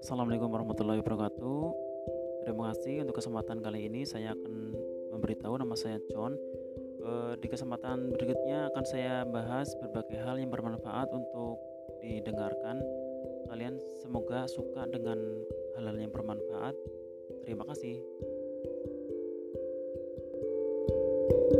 Assalamualaikum warahmatullahi wabarakatuh. Terima kasih untuk kesempatan kali ini saya akan memberitahu nama saya John. Eh, di kesempatan berikutnya akan saya bahas berbagai hal yang bermanfaat untuk didengarkan. Kalian semoga suka dengan hal-hal yang bermanfaat. Terima kasih. thank you